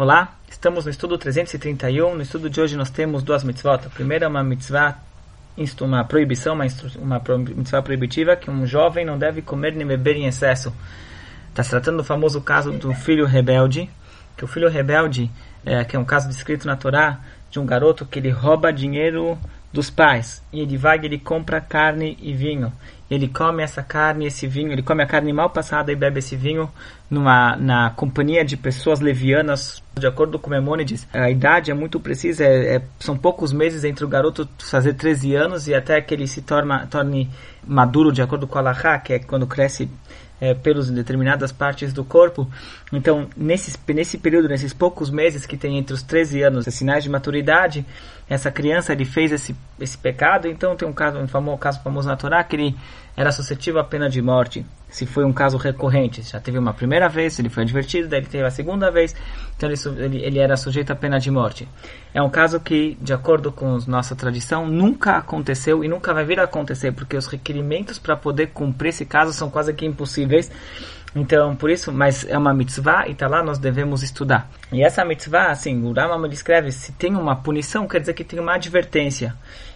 Olá, estamos no estudo 331. No estudo de hoje nós temos duas mitzvot. A primeira é uma mitzvah, uma proibição, uma, uma mitzvah proibitiva, que um jovem não deve comer nem beber em excesso. Está se tratando do famoso caso do filho rebelde, que o filho rebelde, é, que é um caso descrito na Torá, de um garoto que ele rouba dinheiro dos pais. E ele vai e ele compra carne e vinho. Ele come essa carne esse vinho, ele come a carne mal passada e bebe esse vinho numa, na companhia de pessoas levianas. De acordo com Memônides, a idade é muito precisa, é, é, são poucos meses entre o garoto fazer 13 anos e até que ele se torna, torne maduro, de acordo com a que é quando cresce é, pelos determinadas partes do corpo. Então, nesse, nesse período, nesses poucos meses que tem entre os 13 anos e sinais de maturidade, essa criança ele fez esse, esse pecado, então tem um caso, um famoso, caso famoso na Torá que ele era suscetível à pena de morte, se foi um caso recorrente. Já teve uma primeira vez, ele foi advertido, daí ele teve a segunda vez, então ele, ele, ele era sujeito à pena de morte. É um caso que, de acordo com nossa tradição, nunca aconteceu e nunca vai vir a acontecer, porque os requerimentos para poder cumprir esse caso são quase que impossíveis. Então, por isso, mas é uma mitzvah e tá lá nós devemos estudar. E essa mitzvah, assim, o Rama descreve, se tem uma punição, quer dizer que tem uma advertência.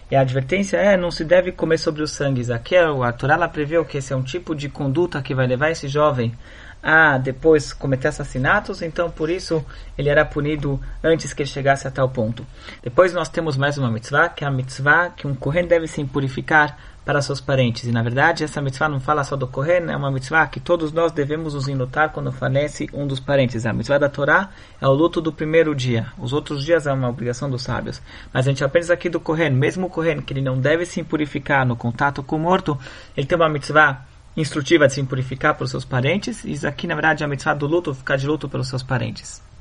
E a advertência é, não se deve comer sobre os sangues. Aqui a Torá prevê que esse é um tipo de conduta que vai levar esse jovem a depois cometer assassinatos, então por isso ele era punido antes que ele chegasse a tal ponto. Depois nós temos mais uma mitzvah, que é a mitzvah que um Kohen deve se purificar para seus parentes. E na verdade, essa mitzvah não fala só do Kohen, é uma mitzvah que todos nós devemos nos enlutar quando falece um dos parentes. A mitzvah da Torá é o luto do primeiro dia. Os outros dias é uma obrigação dos sábios. Mas a gente aprende aqui do Kohen, mesmo o Kohen, que ele não deve se purificar no contato com o morto, ele tem uma mitzvah instrutiva de se purificar para os seus parentes. E aqui, na verdade, é a mitzvah do luto, ficar de luto pelos seus parentes.